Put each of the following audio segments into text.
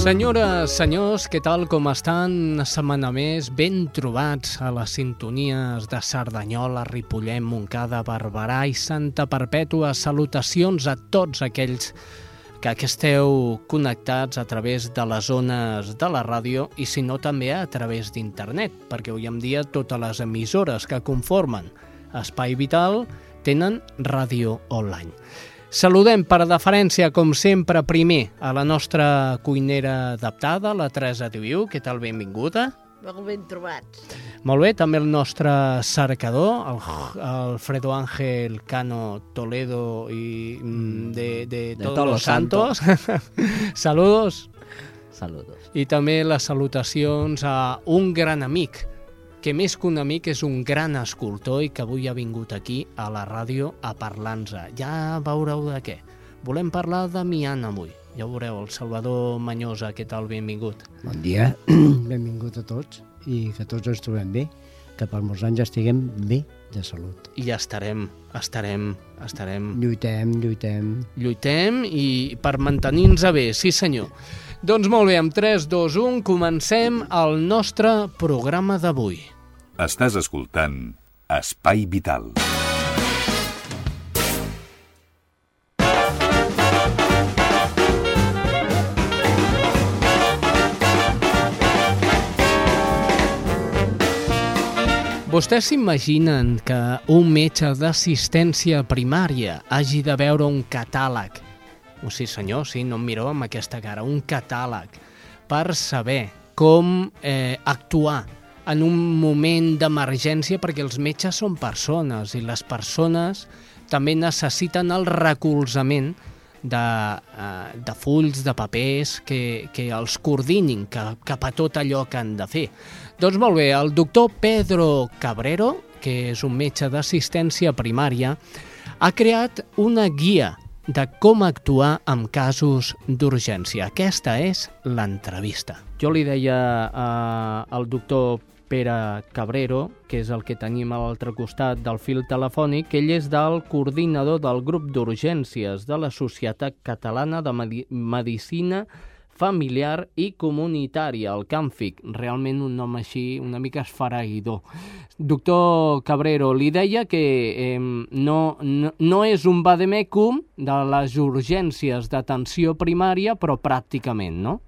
Senyores, senyors, què tal, com estan? Una setmana més, ben trobats a les sintonies de Cerdanyola, Ripollet, Montcada, Barberà i Santa Perpètua. Salutacions a tots aquells que esteu connectats a través de les zones de la ràdio i si no també a través d'internet, perquè avui en dia totes les emissores que conformen Espai Vital tenen ràdio online. Saludem per deferència, com sempre, primer a la nostra cuinera adaptada, la Teresa Diviu. Què tal? Benvinguda. Molt ben trobats. Molt bé, també el nostre cercador, el Alfredo Ángel Cano Toledo i mm, de, de, de Todos, todos los Santos. Saludos. Saludos. I també les salutacions a un gran amic, que més que un amic és un gran escultor i que avui ha vingut aquí a la ràdio a parlar-nos. Ja veureu de què. Volem parlar de Mian avui. Ja ho veureu, el Salvador Manyosa, què tal? Benvingut. Bon dia, benvingut a tots i que tots ens trobem bé, que per molts anys estiguem bé de salut. I ja estarem, estarem, estarem... Lluitem, lluitem. Lluitem i per mantenir-nos bé, sí senyor. Doncs molt bé, amb 3, 2, 1, comencem el nostre programa d'avui. Estàs escoltant Espai Vital. Vostès s'imaginen que un metge d'assistència primària hagi de veure un catàleg oh, sí senyor, sí, no em mireu amb aquesta cara, un catàleg per saber com eh, actuar en un moment d'emergència perquè els metges són persones i les persones també necessiten el recolzament de, eh, de fulls, de papers que, que els coordinin cap, cap a tot allò que han de fer. Doncs molt bé, el doctor Pedro Cabrero, que és un metge d'assistència primària, ha creat una guia de com actuar en casos d'urgència. Aquesta és l'entrevista. Jo li deia eh, al doctor Pere Cabrero, que és el que tenim a l'altre costat del fil telefònic, que ell és del coordinador del grup d'urgències de la Societat Catalana de Medi Medicina familiar i comunitària, el CAMFIC. Realment un nom així una mica esfereïdor. Doctor Cabrero, li deia que eh, no, no, no és un vademecum de les urgències d'atenció primària, però pràcticament, no?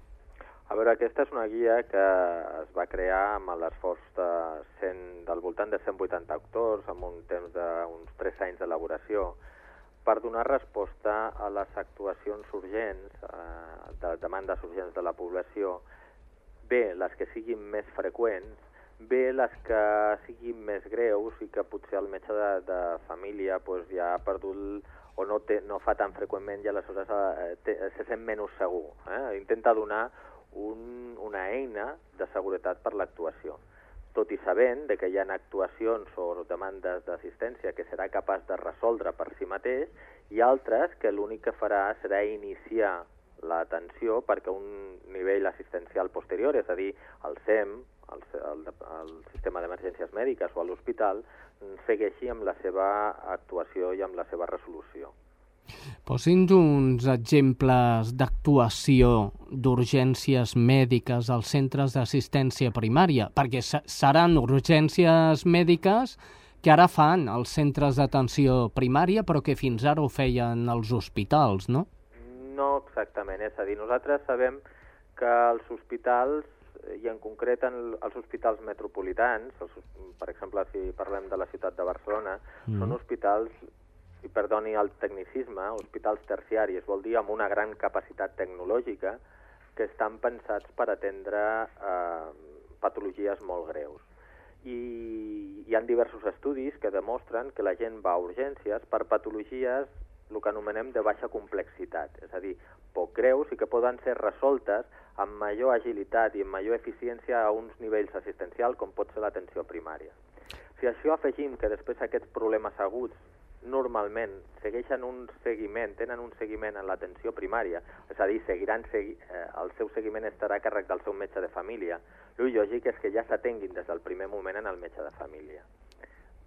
A veure, aquesta és una guia que es va crear amb l'esforç de 100, del voltant de 180 actors, amb un temps d'uns 3 anys d'elaboració, per donar resposta a les actuacions urgents, eh, de demandes urgents de la població, bé les que siguin més freqüents, bé les que siguin més greus i que potser el metge de, de família pues, ja ha perdut o no, té, no fa tan freqüentment i aleshores eh, té, se sent menys segur. Eh? Intenta donar un, una eina de seguretat per l'actuació tot i sabent de que hi ha actuacions o demandes d'assistència que serà capaç de resoldre per si mateix i altres que l'únic que farà serà iniciar l'atenció perquè un nivell assistencial posterior, és a dir, el SEM, el, el, el sistema d'emergències mèdiques o a l'hospital, segueixi amb la seva actuació i amb la seva resolució. Posi'ns uns exemples d'actuació d'urgències mèdiques als centres d'assistència primària, perquè seran urgències mèdiques que ara fan els centres d'atenció primària, però que fins ara ho feien els hospitals, no? No exactament, és a dir, nosaltres sabem que els hospitals, i en concret en els hospitals metropolitans, els, per exemple, si parlem de la ciutat de Barcelona, mm. són hospitals i perdoni el tecnicisme, hospitals terciaris, vol dir amb una gran capacitat tecnològica que estan pensats per atendre eh, patologies molt greus. I hi ha diversos estudis que demostren que la gent va a urgències per patologies el que anomenem de baixa complexitat, és a dir, poc greus i que poden ser resoltes amb major agilitat i amb major eficiència a uns nivells assistencials com pot ser l'atenció primària. Si això afegim que després aquests problemes aguts normalment segueixen un seguiment, tenen un seguiment en l'atenció primària, és a dir, seguiran segui, eh, el seu seguiment estarà a càrrec del seu metge de família. El lògic és que ja s'atenguin des del primer moment en el metge de família.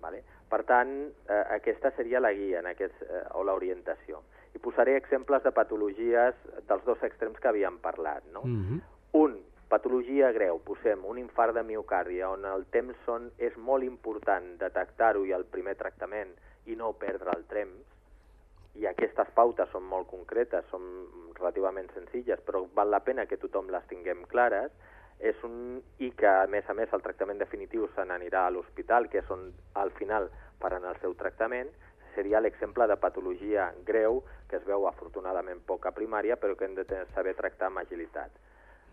Vale? Per tant, eh, aquesta seria la guia en aquest, eh, o l'orientació. I posaré exemples de patologies dels dos extrems que havíem parlat. No? Mm -hmm. Un, patologia greu, posem un infart de miocàrdia on el temps són, és molt important detectar-ho i el primer tractament i no perdre el temps, i aquestes pautes són molt concretes, són relativament senzilles, però val la pena que tothom les tinguem clares, és un, i que a més a més el tractament definitiu se n'anirà a l'hospital, que és on al final faran el seu tractament, seria l'exemple de patologia greu que es veu afortunadament poca primària però que hem de saber tractar amb agilitat.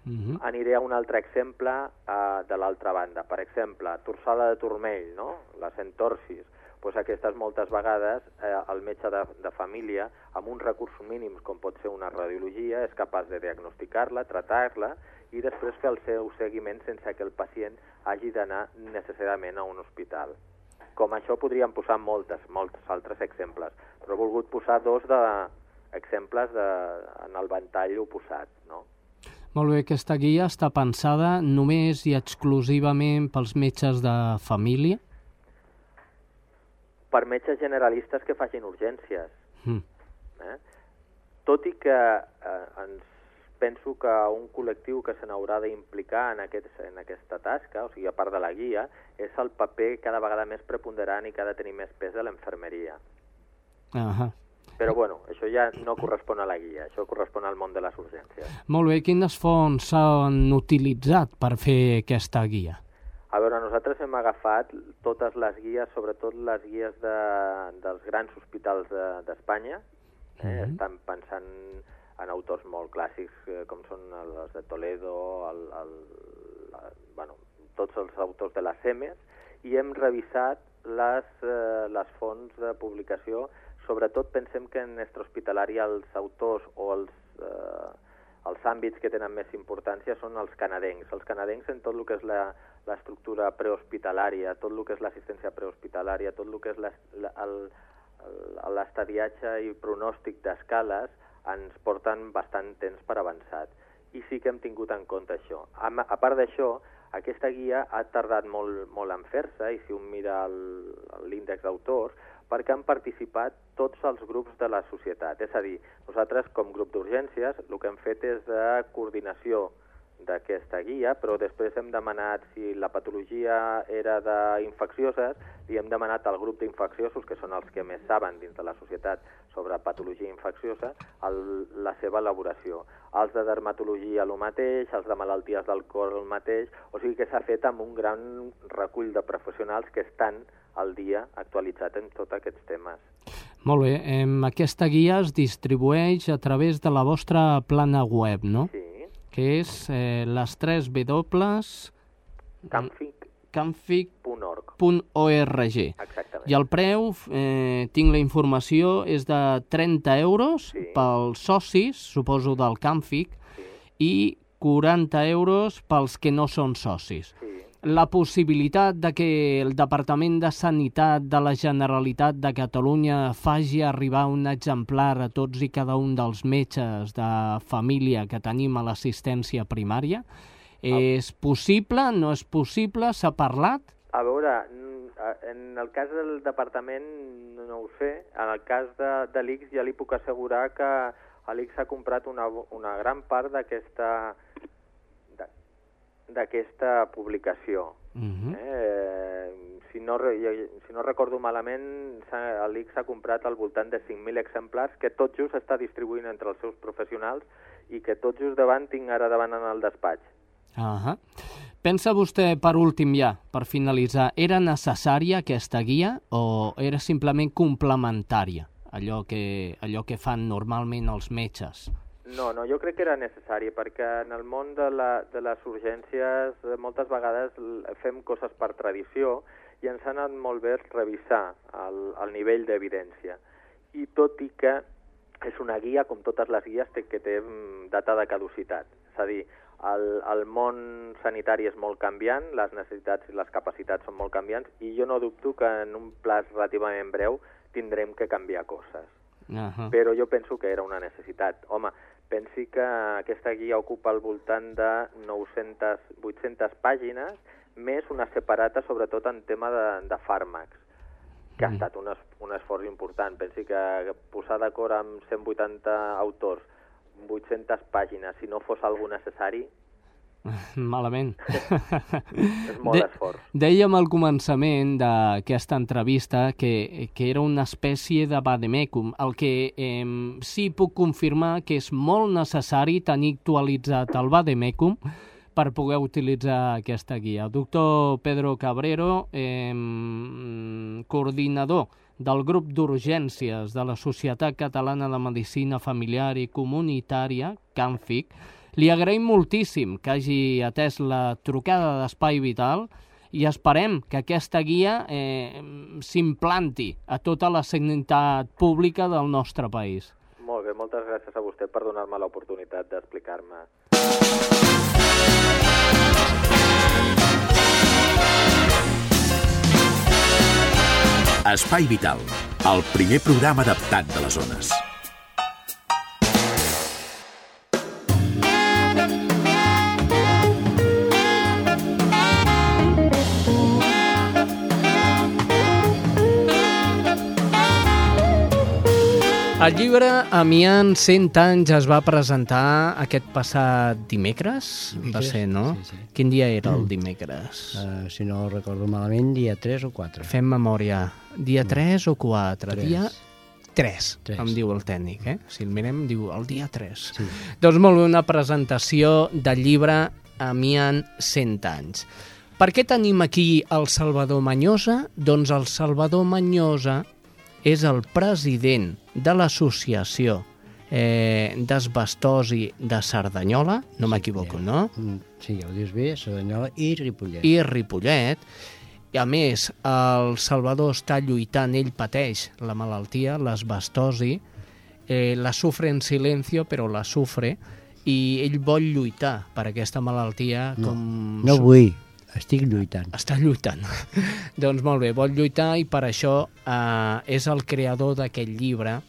Mm -hmm. Aniré a un altre exemple uh, de l'altra banda. Per exemple, torsada de turmell, no? les entorsis. Pues aquestes moltes vegades eh, el metge de, de família, amb uns recursos mínims com pot ser una radiologia, és capaç de diagnosticar-la, tratar-la i després fer el seu seguiment sense que el pacient hagi d'anar necessàriament a un hospital. Com això podríem posar moltes, molts altres exemples, però he volgut posar dos de, exemples de, en el ventall oposat. No? Molt bé, aquesta guia està pensada només i exclusivament pels metges de família? Per metges generalistes que facin urgències. Mm. Eh? Tot i que eh, ens penso que un col·lectiu que se n'haurà d'implicar en, aquest, en aquesta tasca, o sigui, a part de la guia, és el paper cada vegada més preponderant i que ha de tenir més pes de l'enfermeria. Ahà. Però bueno, això ja no correspon a la guia, això correspon al món de les urgències. Molt bé, quines fonts s'han utilitzat per fer aquesta guia? A veure, nosaltres hem agafat totes les guies, sobretot les guies de, dels grans hospitals d'Espanya. De, eh? Mm -hmm. Estan pensant en autors molt clàssics eh, com són els de Toledo, el, el, la, bueno, tots els autors de les SEMES, i hem revisat les, eh, les fonts de publicació sobretot pensem que en extrahospitalari els autors o els, eh, els àmbits que tenen més importància són els canadencs. Els canadencs en tot el que és l'estructura prehospitalària, tot el que és l'assistència prehospitalària, tot el que és l'estadiatge i pronòstic d'escales, ens porten bastant temps per avançat. I sí que hem tingut en compte això. A, a part d'això, aquesta guia ha tardat molt, molt en fer-se, i si un mira l'índex d'autors, perquè han participat tots els grups de la societat. És a dir, nosaltres, com grup d'urgències, el que hem fet és de coordinació d'aquesta guia, però després hem demanat si la patologia era d'infeccioses, li hem demanat al grup d'infecciosos, que són els que més saben dins de la societat sobre patologia infecciosa, el, la seva elaboració. Els de dermatologia el mateix, els de malalties del cor el mateix, o sigui que s'ha fet amb un gran recull de professionals que estan al dia actualitzat en tots aquests temes. Molt bé, eh, aquesta guia es distribueix a través de la vostra plana web, no? Sí. Que és eh, les 3 W... Camfic. Camfic.org. Exactament. I el preu, eh, tinc la informació, és de 30 euros Sí. pels socis, suposo del Camfic, Sí, i 40 euros pels que no són socis. sí. La possibilitat de que el Departament de Sanitat de la Generalitat de Catalunya faci arribar un exemplar a tots i cada un dels metges de família que tenim a l'assistència primària és possible? No és possible? S'ha parlat? A veure, en el cas del departament no ho sé, en el cas de, de l'ICS ja li puc assegurar que l'ICS ha comprat una, una gran part d'aquesta d'aquesta publicació. Uh -huh. Eh, si, no, si no recordo malament, l'ICS ha comprat al voltant de 5.000 exemplars que tot just està distribuint entre els seus professionals i que tot just davant tinc ara davant en el despatx. Ahà. Pensa vostè, per últim ja, per finalitzar, era necessària aquesta guia o era simplement complementària? allò que, allò que fan normalment els metges. No, no, jo crec que era necessari, perquè en el món de, la, de les urgències eh, moltes vegades fem coses per tradició i ens ha anat molt bé revisar el, el nivell d'evidència. I tot i que és una guia, com totes les guies, que té mm, data de caducitat. És a dir, el, el món sanitari és molt canviant, les necessitats i les capacitats són molt canviants, i jo no dubto que en un plaç relativament breu tindrem que canviar coses Uh -huh. però jo penso que era una necessitat. Home, pensi que aquesta guia ocupa al voltant de 900, 800 pàgines, més una separata sobretot en tema de, de fàrmacs, que ha Mm. estat un, es, un esforç important. Pensi que posar d'acord amb 180 autors 800 pàgines, si no fos algú necessari, Malament. és molt De- esforç. Dèiem al començament d'aquesta entrevista que, que era una espècie de vademecum, el que eh, sí puc confirmar que és molt necessari tenir actualitzat el vademecum per poder utilitzar aquesta guia. Doctor Pedro Cabrero, eh, coordinador del grup d'urgències de la Societat Catalana de Medicina Familiar i Comunitària, CANFIC, li agraïm moltíssim que hagi atès la trucada d'Espai Vital i esperem que aquesta guia eh, s'implanti a tota la sanitat pública del nostre país. Molt bé, moltes gràcies a vostè per donar-me l'oportunitat d'explicar-me. Espai Vital, el primer programa adaptat de les zones. El llibre Amiant 100 anys es va presentar aquest passat dimecres, va Dimecres, ser, no? sí, sí. Quin dia era el dimecres? Uh, si no recordo malament, dia 3 o 4. Fem memòria. Dia 3 o 4? Tres. Dia 3, Tres. em diu el tècnic, eh? Si el mirem, diu el dia 3. Sí. Doncs molt bé, una presentació del llibre Amiant 100 anys. Per què tenim aquí el Salvador Manyosa? Doncs el Salvador Manyosa és el president de l'associació eh, d'esbastosi de Cerdanyola, no m'equivoco, no? Mm, Sí, ja ho dius bé, Cerdanyola i Ripollet. i Ripollet. I a més, el Salvador està lluitant, ell pateix la malaltia, l'esbastosi, eh, la sufre en silencio, però la sufre, i ell vol lluitar per aquesta malaltia No, com... No vull, estic lluitant. Està lluitant. doncs molt bé, vol lluitar i per això eh, és el creador d'aquest llibre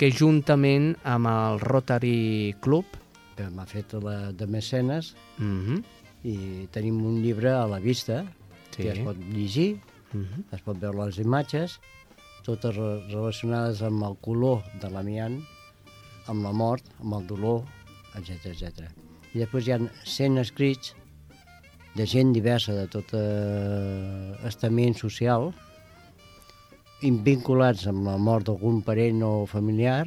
que juntament amb el Rotary Club que m'ha fet la de mecenes mm -hmm, i tenim un llibre a la vista Sí. que es pot llegir, mm -hmm, es pot veure les imatges, totes re- relacionades amb el color de l'amiant, amb la mort, amb el dolor, etc etc. I després hi ha 100 escrits de gent diversa de tot eh, estament social, vinculats amb la mort d'algun parent o familiar,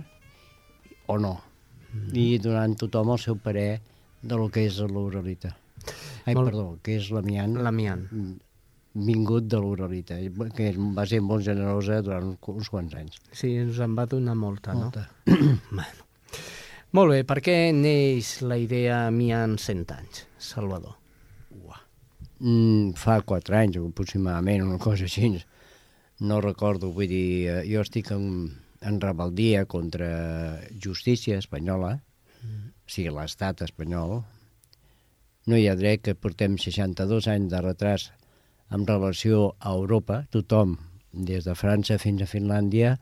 o no, i donant tothom el seu parer de lo que és l'oralita. Ai, Molt- perdó, que és l'amiant l'amiant. vingut de l'oralita, que va ser molt generosa durant uns quants anys. Sí, ens en va donar molta, no? Molta. Bueno. Molt bé, per què neix la idea Mian 100 anys, Salvador? Mm, fa quatre anys aproximadament, una cosa així. No recordo, vull dir, eh, jo estic en, en rebeldia contra justícia espanyola, o sigui, l'estat espanyol. No hi ha dret que portem 62 anys de retras en relació a Europa, tothom, des de França fins a Finlàndia,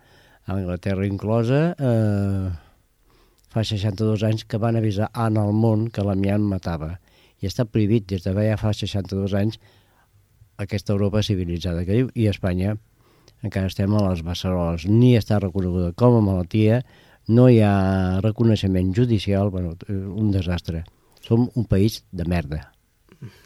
Anglaterra inclosa, eh, fa 62 anys que van avisar en el món que l'amiant matava. I està prohibit des de ja fa 62 anys aquesta Europa civilitzada que diu, i Espanya encara estem a les beceroles. Ni està reconeguda com a malaltia, no hi ha reconeixement judicial, bueno, un desastre. Som un país de merda.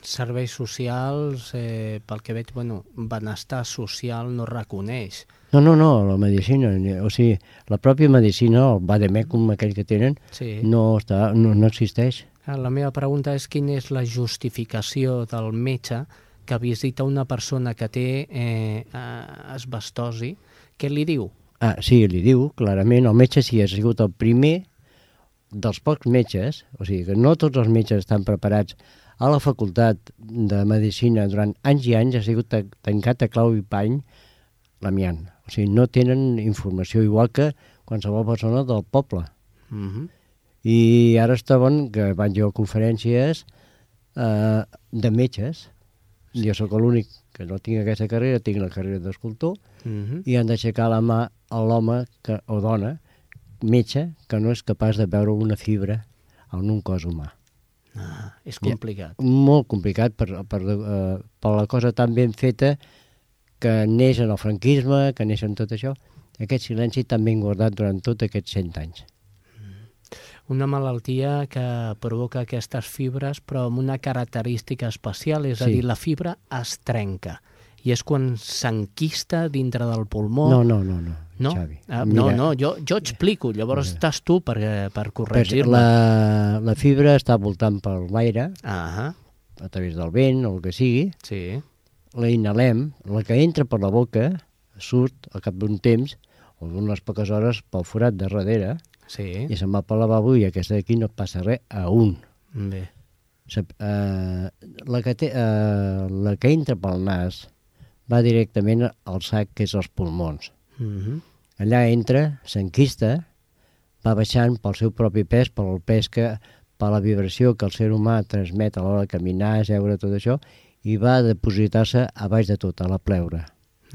Serveis socials, eh, pel que veig, bueno, benestar social no reconeix. No, no, no, la medicina, o sigui, la pròpia medicina, el vademecum aquell que tenen, Sí. no, està, no, no existeix. Ah, La meva pregunta és quina és la justificació del metge que visita una persona que té eh, eh, asbestosi, què li diu? Ah, sí, li diu clarament, el metge sí ha sigut el primer dels pocs metges, o sigui que no tots els metges estan preparats a la facultat de Medicina durant anys i anys ha sigut ta- tancat a clau i pany l'amiant. O sigui, no tenen informació igual que qualsevol persona del poble. Mm -hmm. I ara estaven, que vaig jo a conferències eh, de metges. Jo sóc l'únic que no tinc aquesta carrera, tinc la carrera d'escultor, Mm -hmm. i han d'aixecar la mà a l'home que- o dona, metge, que no és capaç de veure una fibra en un cos humà. ah, és complicat. Molt complicat per, per, eh, per la cosa tan ben feta que neix en el franquisme, que neix en tot això, aquest silenci tan ben guardat durant tot aquests cent anys. Una malaltia que provoca aquestes fibres però amb una característica especial, és a Sí. dir, la fibra es trenca i és quan s'enquista dintre del pulmó. No, no, no, no, no? Xavi. Ah, no, Mira, no, jo, jo explico, llavors estàs tu per per- corregir-me. la, la fibra està voltant per l'aire, Ah, a través del vent o el que sigui, sí. la inhalem, la que entra per la boca surt al cap d'un temps o d'unes poques hores pel forat de darrere Sí, i se'n va pel lavabo i aquesta d'aquí no passa res a un. bé. Sap, eh, la, que té, eh, la que entra pel nas va directament al sac, que és els pulmons. Mm -hmm. Allà entra, s'enquista, va baixant pel seu propi pes, pel pes que, per la vibració que el ser humà transmet a l'hora de caminar, jeure, tot això, i va depositar-se a baix de tot, a la pleura.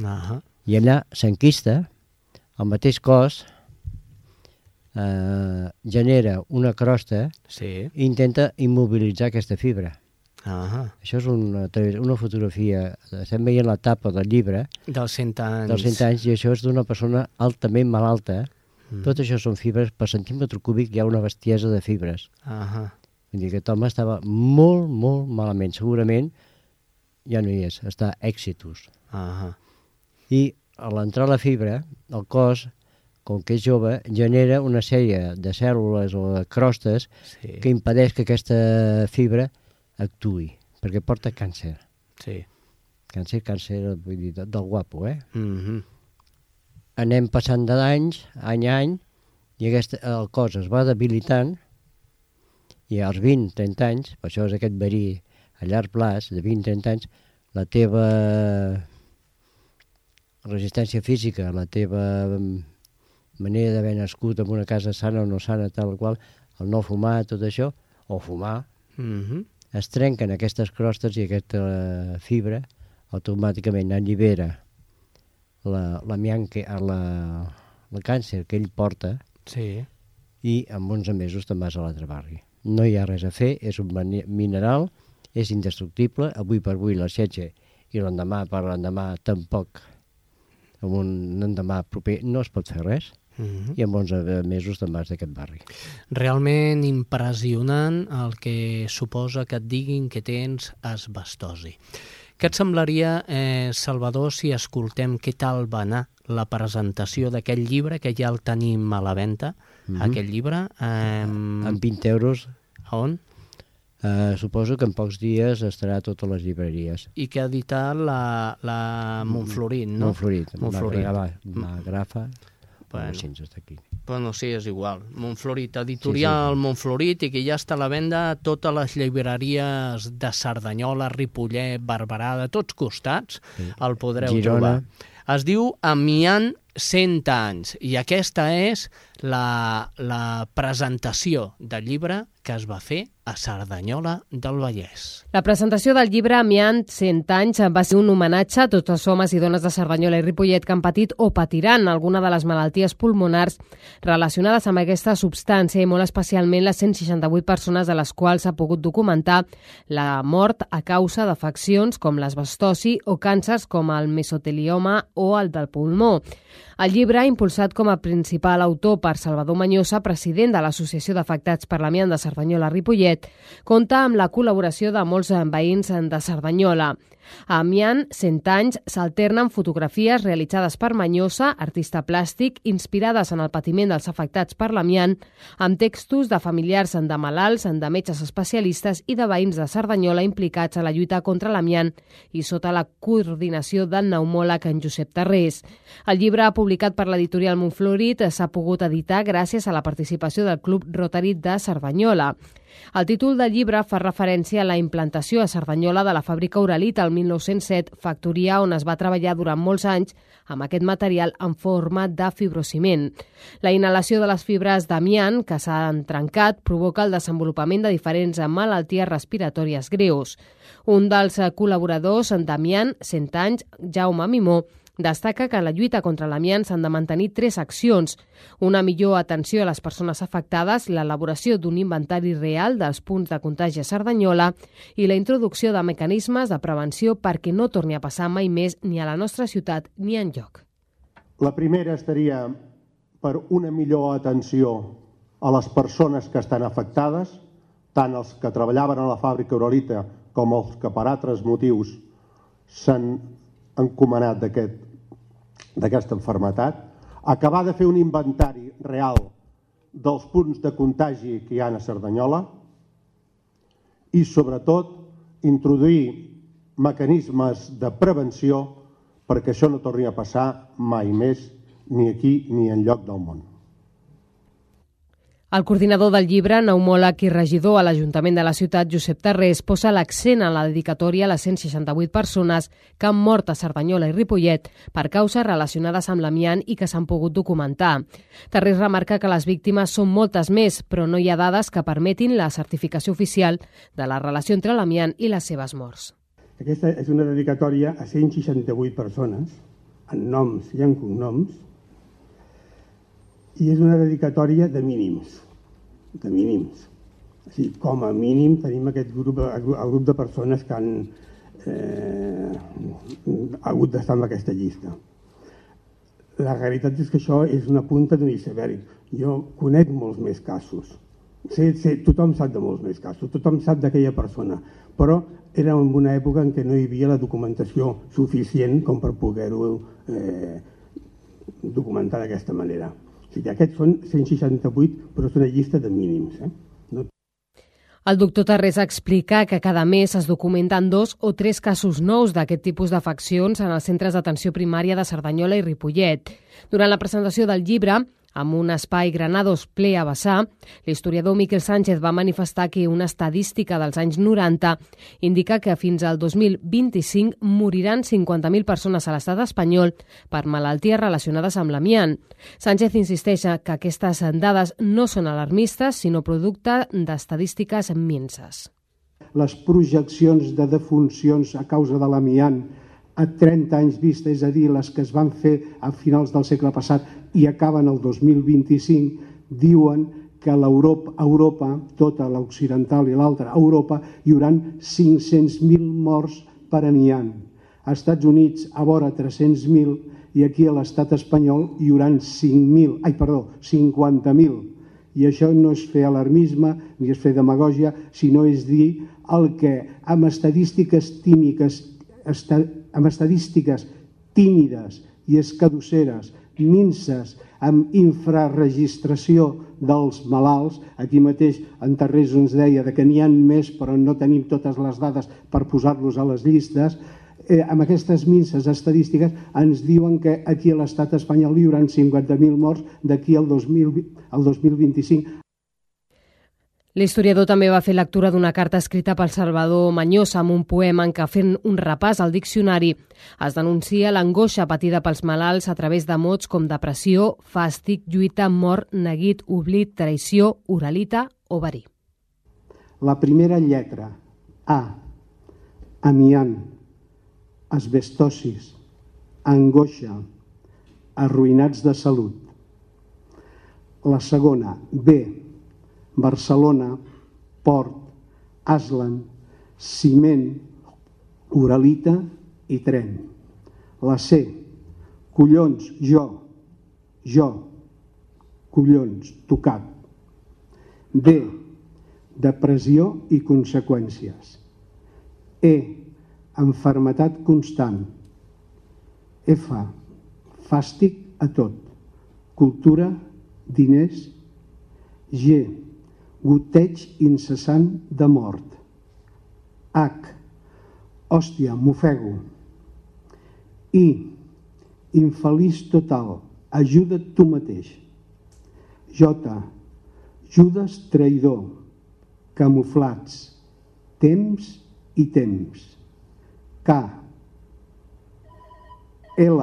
Ah I allà s'enquista, el mateix cos eh, genera una crosta sí. i intenta immobilitzar aquesta fibra. Ah Això és una, una fotografia, estem veient la tapa del llibre dels 100 anys. dels 100 anys i això és d'una persona altament malalta. Mm. Tot això són fibres, per centímetre cúbic hi ha una bestiesa de fibres. Ah Vull dir que aquest home estava molt, molt malament. Segurament ja no hi és, està exitus. ah I a l'entrar la fibra, el cos, com que és jove, genera una sèrie de cèl·lules o de crostes sí. que impedeix que aquesta fibra actuï, perquè porta càncer. sí. Càncer, càncer, vull dir, del guapo, eh? Mm -hmm. Anem passant d'anys, any a any, i aquesta, el cos es va debilitant, i als 20-30 anys, per això és aquest verí a llarg plaç, de 20-30 anys, la teva resistència física, la teva mm, manera d'haver nascut en una casa sana o no sana, tal qual, el no fumar, tot això, o fumar, Mm -hmm. es trenquen aquestes crostes i aquesta fibra automàticament allibera la, l'amiant que, la, el càncer que ell porta sí. i en 11 mesos te'n vas a l'altre barri. No hi ha res a fer, és un mineral, és indestructible, avui per avui l'aixetge i l'endemà per l'endemà tampoc, en un endemà proper no es pot fer res, Mm -hmm. i en 11 mesos te'n vas d'aquest barri. Realment impressionant el que suposa que et diguin que tens asbestosi. Què et semblaria, eh, Salvador, si escoltem què tal va anar la presentació d'aquest llibre, que ja el tenim a la venda, mm -hmm. aquest llibre? Eh, Amb 20 euros a on? eh, suposo que en pocs dies estarà a totes les llibreries. I que ha editat la, la Montflorit, no? Montflorit. Montflorit. M'agrada- M'agrafa. Bueno. Bueno. Així ens està aquí. Bueno, sí, és igual. Montflorit, editorial sí, sí. Montflorit, i que ja està a la venda a totes les llibreries de Cerdanyola, Ripollet, Barberà, de tots costats, sí. el podreu Girona. trobar. Es diu Amiant 100 anys, i aquesta és la, la presentació del llibre que es va fer a Cerdanyola del Vallès. La presentació del llibre Amiant 100 anys va ser un homenatge a tots els homes i dones de Cerdanyola i Ripollet que han patit o patiran alguna de les malalties pulmonars relacionades amb aquesta substància i molt especialment les 168 persones de les quals s'ha pogut documentar la mort a causa d'afeccions com l'asbestosi o càncers com el mesotelioma o el del pulmó. El llibre, impulsat com a principal autor per Salvador Manyosa, president de l'Associació d'Afectats per l'Amiant de Cerdanyola-Ripollet, compta amb la col·laboració de molts veïns de Cerdanyola. A Amiant, 100 anys, s'alternen fotografies realitzades per Manyosa, artista plàstic, inspirades en el patiment dels afectats per l'amiant, amb textos de familiars de malalts, de metges especialistes i de veïns de Cerdanyola implicats a la lluita contra l'amiant i sota la coordinació del pneumòleg en Josep Tarrés. El llibre, publicat per l'editorial Montflorit, s'ha pogut editar gràcies a la participació del Club Rotary de Cerdanyola. El títol del llibre fa referència a la implantació a Cerdanyola de la fàbrica Uralita el 1907, factoria on es va treballar durant molts anys amb aquest material en forma de fibrociment. La inhalació de les fibres d'amiant que s'han trencat provoca el desenvolupament de diferents malalties respiratòries greus. Un dels col·laboradors d'Amiant, 100 anys, Jaume Mimó, destaca que la lluita contra l'amiant s'han de mantenir tres accions. Una millor atenció a les persones afectades, l'elaboració d'un inventari real dels punts de contagi a Cerdanyola i la introducció de mecanismes de prevenció perquè no torni a passar mai més ni a la nostra ciutat ni en lloc. La primera estaria per una millor atenció a les persones que estan afectades, tant els que treballaven a la fàbrica Uralita com els que per altres motius s'han encomanat d'aquest d'aquesta enfermetat, acabar de fer un inventari real dels punts de contagi que hi ha a Cerdanyola i, sobretot, introduir mecanismes de prevenció perquè això no torni a passar mai més ni aquí ni en lloc del món. El coordinador del llibre, pneumòleg i regidor a l'Ajuntament de la ciutat, Josep Tarrés, posa l'accent en la dedicatòria a les 168 persones que han mort a Cerdanyola i Ripollet per causes relacionades amb l'amiant i que s'han pogut documentar. Tarrés remarca que les víctimes són moltes més, però no hi ha dades que permetin la certificació oficial de la relació entre l'amiant i les seves morts. Aquesta és una dedicatòria a 168 persones, en noms i en cognoms, i és una dedicatòria de mínims, de mínims. O sigui, com a mínim tenim aquest grup, el grup de persones que han eh, hagut d'estar en aquesta llista. La realitat és que això és una punta d'un iceberg. Jo conec molts més casos. Sé, sé, tothom sap de molts més casos, tothom sap d'aquella persona, però era en una època en què no hi havia la documentació suficient com per poder-ho eh, documentar d'aquesta manera. O sigui, aquests són 168, però és una llista de mínims. Eh? No... El doctor Tarrés explica que cada mes es documenten dos o tres casos nous d'aquest tipus d'afeccions en els centres d'atenció primària de Cerdanyola i Ripollet. Durant la presentació del llibre, amb un espai Granados ple a vessar, l'historiador Miquel Sánchez va manifestar que una estadística dels anys 90 indica que fins al 2025 moriran 50.000 persones a l'estat espanyol per malalties relacionades amb l'amiant. Sánchez insisteix que aquestes dades no són alarmistes, sinó producte d'estadístiques minces. Les projeccions de defuncions a causa de l'amiant a 30 anys vista, és a dir, les que es van fer a finals del segle passat i acaben el 2025, diuen que l'Europa, Europa, tota l'occidental i l'altra Europa, hi haurà 500.000 morts per amiant. A Estats Units, a vora 300.000, i aquí a l'estat espanyol hi haurà 5.000, ai, perdó, 50.000. I això no és fer alarmisme ni és fer demagògia, sinó és dir el que amb estadístiques tímiques amb estadístiques tímides i escadusseres, minces, amb infrarregistració dels malalts. Aquí mateix en Tarrés ens deia que n'hi han més però no tenim totes les dades per posar-los a les llistes. Eh, amb aquestes minces estadístiques ens diuen que aquí a l'estat espanyol hi haurà 50.000 morts d'aquí al, 2000, al 2025. L'historiador també va fer lectura d'una carta escrita pel Salvador Manyosa amb un poema en què fent un repàs al diccionari es denuncia l'angoixa patida pels malalts a través de mots com depressió, fàstic, lluita, mort, neguit, oblit, traïció, oralita o verí. La primera lletra, A, amiant, asbestosis, angoixa, arruïnats de salut. La segona, B, Barcelona, Port, Aslan, Ciment, Uralita i Tren. La C, collons, jo, jo, collons, tocat. D, depressió i conseqüències. E, enfermetat constant. F, fàstic a tot. Cultura, diners. G, goteig incessant de mort. H, hòstia, m'ofego. I, infeliç total, ajuda't tu mateix. J, Judes traïdor, camuflats, temps i temps. K, L,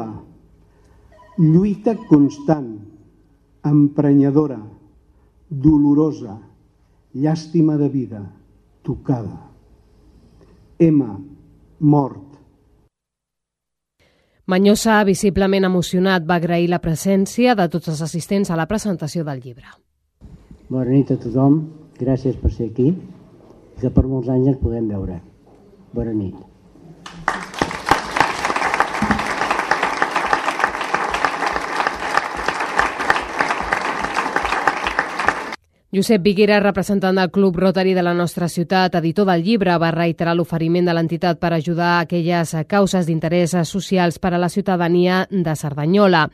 lluita constant, emprenyadora, dolorosa, llàstima de vida, tocada. M, mort. Manyosa, visiblement emocionat, va agrair la presència de tots els assistents a la presentació del llibre. Bona nit a tothom, gràcies per ser aquí, que per molts anys ens podem veure. Bona nit. Josep Viguera, representant del Club Rotary de la nostra ciutat, editor del llibre, va reiterar l'oferiment de l'entitat per ajudar a aquelles causes d'interès socials per a la ciutadania de Cerdanyola.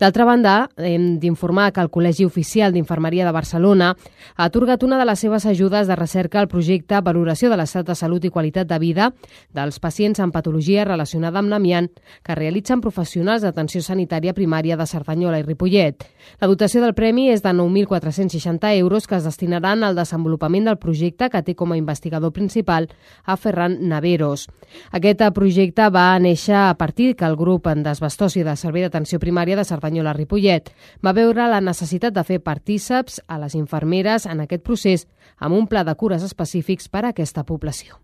D'altra banda, hem d'informar que el Col·legi Oficial d'Infermeria de Barcelona ha atorgat una de les seves ajudes de recerca al projecte Valoració de l'estat de salut i qualitat de vida dels pacients amb patologia relacionada amb l'amiant que realitzen professionals d'atenció sanitària primària de Cerdanyola i Ripollet. La dotació del premi és de 9.460 euros que es destinaran al desenvolupament del projecte que té com a investigador principal a Ferran Naveros. Aquest projecte va néixer a partir que el grup en desbastosi de Servei d'Atenció Primària de Cerdanyola-Ripollet va veure la necessitat de fer partíceps a les infermeres en aquest procés amb un pla de cures específics per a aquesta població.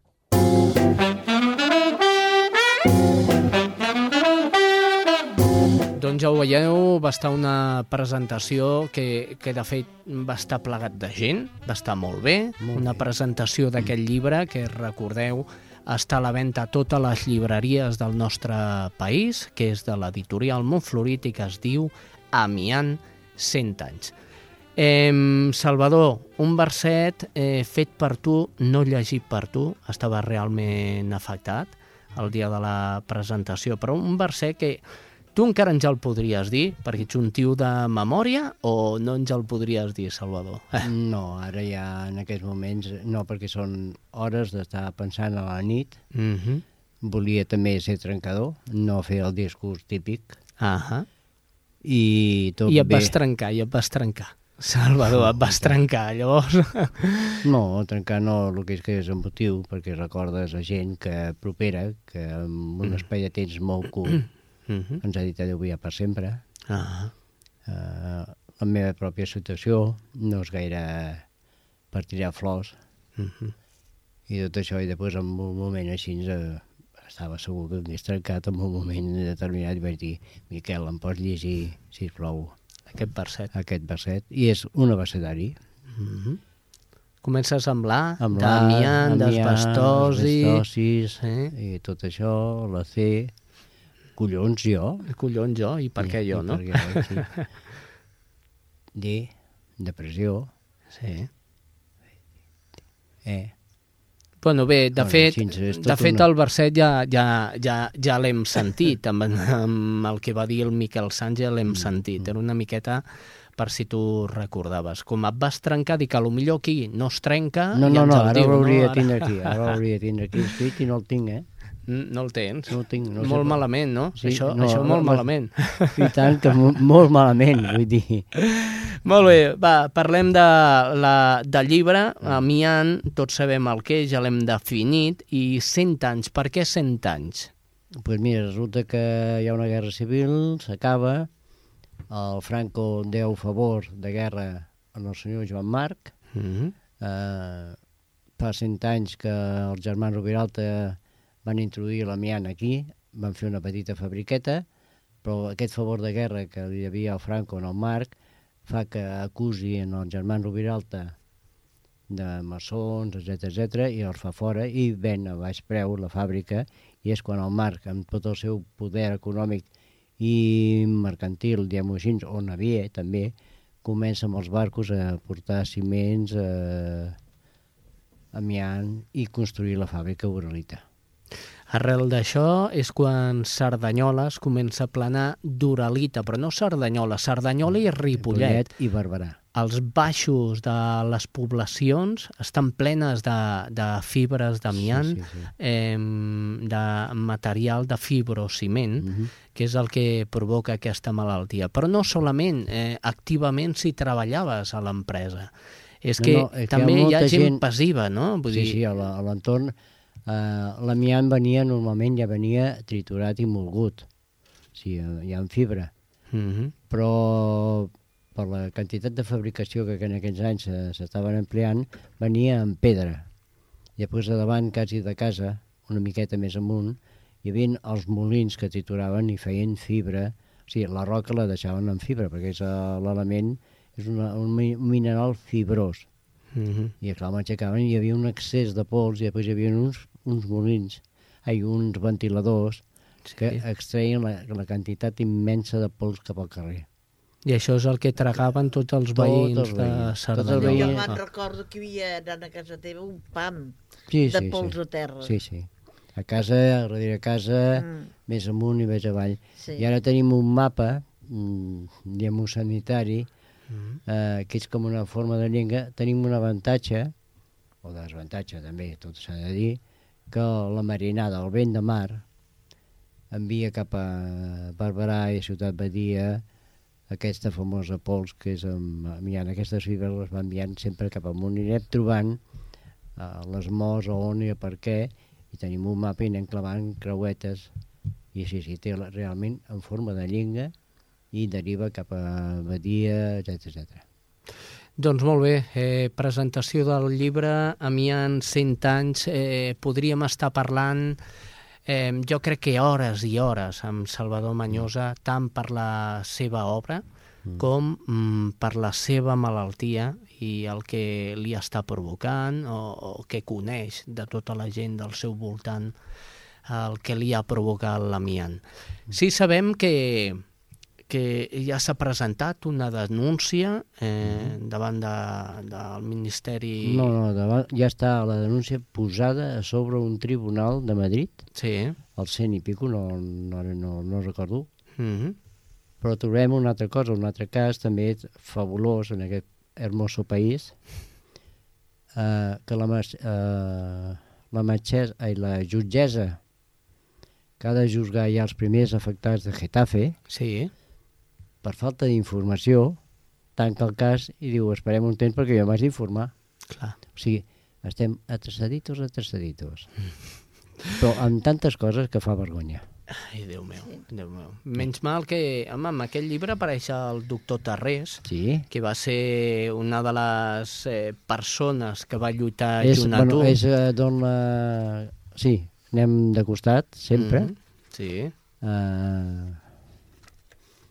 Doncs ja ho veieu, va estar una presentació que, que de fet va estar plegat de gent, va estar molt bé, molt una bé. presentació d'aquest llibre que recordeu està a la venda a totes les llibreries del nostre país, que és de l'editorial Montflorit i que es diu Amiant 100 anys. Eh, Salvador, un verset eh, fet per tu, no llegit per tu, estava realment afectat el dia de la presentació, però un verset que Tu encara ens el podries dir, perquè ets un tio de memòria, o no ens el podries dir, Salvador? No, ara ja en aquests moments no, perquè són hores d'estar pensant a la nit. Mm -hmm. Volia també ser trencador, no fer el discurs típic. Ah I tot I et bé. vas trencar, i et vas trencar. Salvador, et vas trencar, llavors... No, trencar no, el que és que és emotiu, perquè recordes a gent que propera, que amb un espai de temps molt curt uh -huh. ens ha dit adeu ja per sempre. Uh -huh. uh, la meva pròpia situació no és gaire per tirar flors. Uh -huh. I tot això, i després en un moment així uh, estava segur que m'hagués trencat en un moment determinat i vaig dir Miquel, em pots llegir, sisplau, aquest verset. Aquest verset. I és un abecedari. Uh -huh. Comença a semblar amb Damián, d'asbestosi... Asbestosis, eh? i tot això, la C, collons jo? Collons jo, i per I, què jo, no? Per què, sí. D, depressió. Sí. E. Bueno, bé, de bueno, fet, de fet una... el verset ja, ja, ja, ja l'hem sentit, amb, amb el que va dir el Miquel Sánchez l'hem mm, sentit. Mm. Era una miqueta per si tu recordaves. Com et vas trencar, dic que potser aquí no es trenca no, no, ja no, ara diu. l'hauria no? de tindre aquí, ara l'hauria de tindre aquí escrit i no el tinc, eh? No el tens? No el tinc. No molt sé malament, no? Sí, això, no, això molt no, malament. I tant, que molt malament, vull dir. Molt bé, va, parlem de la, del llibre. Amiant, tots sabem el que és, ja l'hem definit. I 100 anys, per què 100 anys? Doncs pues mira, resulta que hi ha una guerra civil, s'acaba, el Franco deu favor de guerra al senyor Joan Marc, mm -hmm. eh, fa 100 anys que els germans Rubiralta van introduir l'amiant aquí, van fer una petita fabriqueta, però aquest favor de guerra que hi havia al Franco en el Marc fa que acusi en el germà Rubiralta de maçons, etc etc i els fa fora i ven a baix preu la fàbrica i és quan el Marc, amb tot el seu poder econòmic i mercantil, diguem-ho així, o navier també, comença amb els barcos a portar ciments, eh, amiant i construir la fàbrica Uralita. Arrel d'això és quan Cerdanyola es comença a planar d'Uralita, però no Cerdanyola, Cerdanyola i Ripollet. i Barberà. Els baixos de les poblacions estan plenes de, de fibres d'amiant, Sí, sí, sí. eh, de material de fibrociment, Mhm. que és el que provoca aquesta malaltia. Però no solament eh, activament si treballaves a l'empresa. És No, que no, és que hi ha també hi ha gent, gent- passiva, no? Vull sí, dir, sí, a la- a l'entorn eh, l'amiant venia, normalment ja venia triturat i molgut, sí, eh, ja en fibra, Mhm. però per la quantitat de fabricació que en aquells anys se- s'estaven empleant, venia en pedra. I després a davant, quasi de casa, una miqueta més amunt, hi havia els molins que trituraven i feien fibra, o sigui, la roca la deixaven en fibra, perquè és eh, l'element, és una, un, mi- un mineral fibrós. Mhm. I clar, m'aixecaven i hi havia un excés de pols i després hi havia uns, uns molins, ai, uns ventiladors que Sí. extreien la, la quantitat immensa de pols cap al carrer. I això és el que tragaven tots els Tots veïns els de veïns, tots els Cerdanyola. veïns. Jo Ah. me'n recordo que hi havia anant a casa teva un pam Sí, de sí, pols sí. a terra. Sí, sí. A casa, a darrere casa, Mm. més amunt i més avall. Sí. I ara tenim un mapa, mm, diguem un sanitari, Mhm. eh, que és com una forma de llengua. Tenim un avantatge, o desavantatge també, tot s'ha de dir, que la marinada, el vent de mar, envia cap a Barberà i Ciutat Badia aquesta famosa pols que és enviant aquestes fibres les va enviant sempre cap amunt i anem trobant uh, les morts a on i per què i tenim un mapa i anem clavant creuetes i sí, sí, té realment en forma de llenga i deriva cap a Badia, etc etc. Doncs molt bé, eh, presentació del llibre Amiant 100 anys, eh, podríem estar parlant eh, jo crec que hores i hores amb Salvador Manyosa, tant per la seva obra com mm, per la seva malaltia i el que li està provocant o, o que coneix de tota la gent del seu voltant el que li ha provocat l'amiant. Sí sabem que, que ja s'ha presentat una denúncia eh, davant de, del Ministeri... No, no, davant, ja està la denúncia posada a sobre un tribunal de Madrid, Sí. al cent i pico, no, no, no, no recordo, Mm -hmm. però trobem una altra cosa, un altre cas també fabulós en aquest hermoso país, eh, que la, eh, la, metgessa, ai, la jutgessa que ha de juzgar ja els primers afectats de Getafe, Sí. Per falta d'informació, tanca el cas i diu esperem un temps perquè jo m'has d'informar. Clar. O sigui, estem atrasaditos, atrasaditos. Però amb tantes coses que fa vergonya. Ai, Déu meu, Déu meu. Menys mal que, home, en aquest llibre apareix el doctor Tarrés, Sí. que va ser una de les eh, persones que va lluitar és, junt a bueno, tu. és eh, d'on la... Sí, anem de costat, sempre. Mhm. Sí. Mm.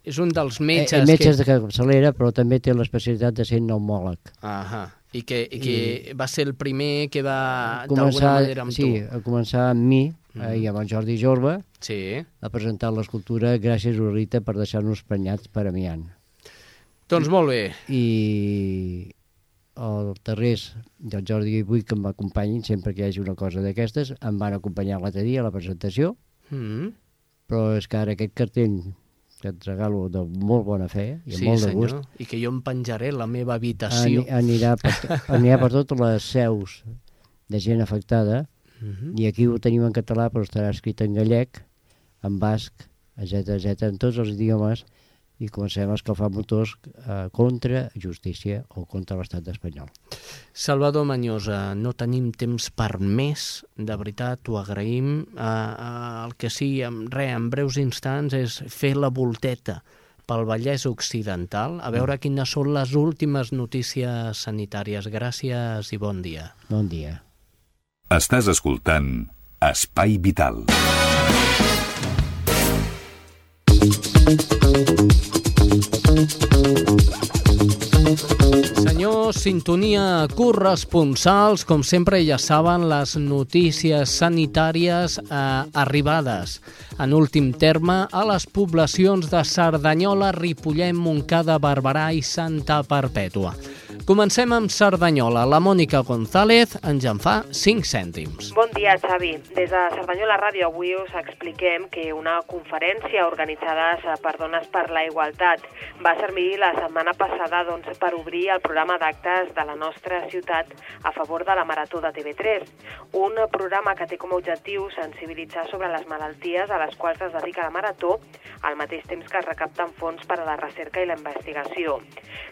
És un dels Uh, metges, eh, metges que... de capçalera, però també té l'especialitat de ser pneumòleg. Ahà. I que, i que va ser el primer que va, d'alguna manera, amb sí, tu. Mhm. a començar amb mi eh, i amb el Jordi Jorba Sí. a presentar l'escultura Gràcies Urita per deixar-nos prenyats per Amiant. Doncs molt bé. i el Terrés i el Jordi Vull que m'acompanyin sempre que hi hagi una cosa d'aquestes em van acompanyar l'altre dia a la presentació Mm. però és que ara aquest cartell que et regalo de molt bona fe i amb Sí, molt de senyor. gust I que jo em penjaré la meva habitació. ani- anirà per, anirà per totes les seus de gent afectada Mhm. i aquí ho tenim en català però estarà escrit en gallec en basc, etc etc en tots els idiomes i comencem a escalfar motors eh, contra justícia o contra l'estat espanyol. Salvador Manyosa, no tenim temps per més, de veritat, t'ho agraïm. Uh, uh, el que sí, en, re, en breus instants, és fer la volteta pel Vallès Occidental, a veure quines són les últimes notícies sanitàries. Gràcies i bon dia. Bon dia. Estàs escoltant Espai Vital. Senyor, sintonia corresponsals, com sempre ja saben les notícies sanitàries eh, arribades en últim terme a les poblacions de Cerdanyola, Ripollet, Montcada, Barberà i Santa Perpètua. Comencem amb Cerdanyola. La Mònica González ens en fa 5 cèntims. Bon dia, Xavi. Des de Cerdanyola Ràdio avui us expliquem que una conferència organitzada per Dones per la Igualtat va servir la setmana passada doncs, per obrir el programa d'actes de la nostra ciutat a favor de la Marató de TV3, un programa que té com a objectiu sensibilitzar sobre les malalties a les quals es dedica la Marató al mateix temps que es recapten fons per a la recerca i la investigació.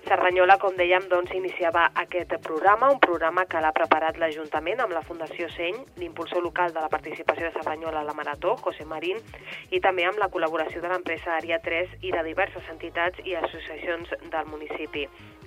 Cerdanyola, com dèiem, doncs, iniciava aquest programa, un programa que l'ha preparat l'Ajuntament amb la Fundació Seny, l'impulsor local de la participació de Cerdanyola a la Marató, José Marín, i també amb la col·laboració de l'empresa Àrea 3 i de diverses entitats i associacions del municipi.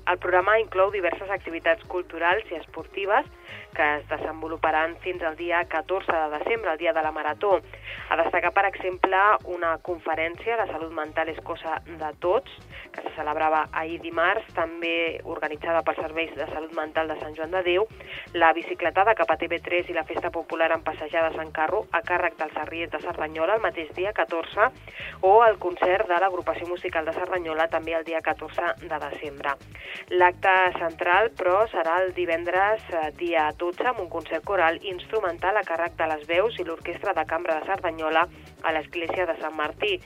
El programa inclou diverses activitats culturals i esportives que es desenvoluparan fins al dia 14 de desembre, el dia de la Marató. A destacar, per exemple, una conferència, La salut mental és cosa de tots, que se celebrava ahir dimarts, també organitzada pels Serveis de Salut Mental de Sant Joan de Déu, la bicicletada cap a TV3 i la festa popular en passejades en carro a càrrec dels Arriers de Cerdanyola el mateix dia 14, o el concert de l'agrupació musical de Cerdanyola també el dia 14 de desembre. L'acte central, però, serà el divendres eh, dia 12 amb un concert coral instrumental a càrrec de les veus i l'Orquestra de Cambra de Cerdanyola a l'Església de Sant Martí.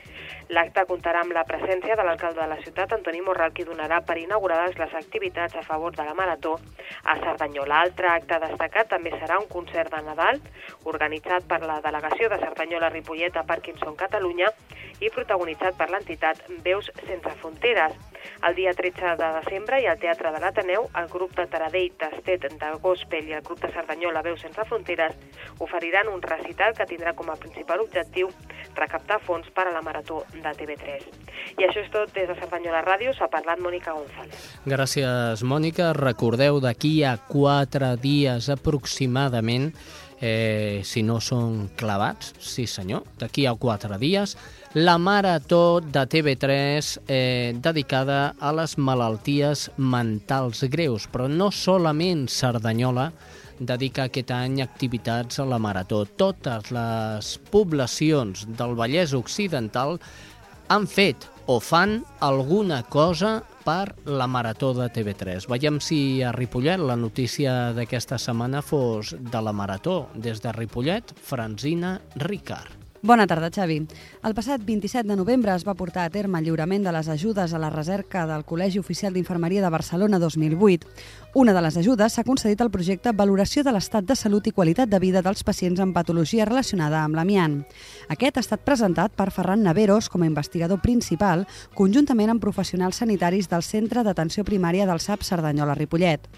L'acte comptarà amb la presència de l'alcalde de la ciutat, Antoni Morral, qui donarà per inaugurades les activitats a favor de la Marató a Cerdanyola. Altre acte destacat també serà un concert de Nadal organitzat per la delegació de Cerdanyola-Ripollet a Parkinson Catalunya i protagonitzat per l'entitat Veus Sense Fronteres. El dia 13 de desembre i al Teatre de l'Ateneu, el grup de Taradell, Tastet, de Gospel i el grup de Cerdanyola Veus Sense Fronteres oferiran un recital que tindrà com a principal objectiu recaptar fons per a la Marató de TV3. I això és tot des de Cerdanyola Ràdio, s'ha parlat Mònica González. Gràcies, Mònica. Recordeu, d'aquí a quatre dies aproximadament, eh, si no són clavats, sí senyor, d'aquí a quatre dies, la Marató de TV3 eh, dedicada a les malalties mentals greus, però no solament Cerdanyola dedica aquest any activitats a la Marató. Totes les poblacions del Vallès Occidental han fet o fan alguna cosa per la Marató de TV3. Veiem si a Ripollet la notícia d'aquesta setmana fos de la Marató. Des de Ripollet, Franzina Ricard. Bona tarda, Xavi. El passat 27 de novembre es va portar a terme el lliurament de les ajudes a la recerca del Col·legi Oficial d'Infermeria de Barcelona 2008. Una de les ajudes s'ha concedit al projecte Valoració de l'estat de salut i qualitat de vida dels pacients amb patologia relacionada amb l'amiant. Aquest ha estat presentat per Ferran Naveros com a investigador principal, conjuntament amb professionals sanitaris del Centre d'Atenció Primària del SAP Cerdanyola-Ripollet.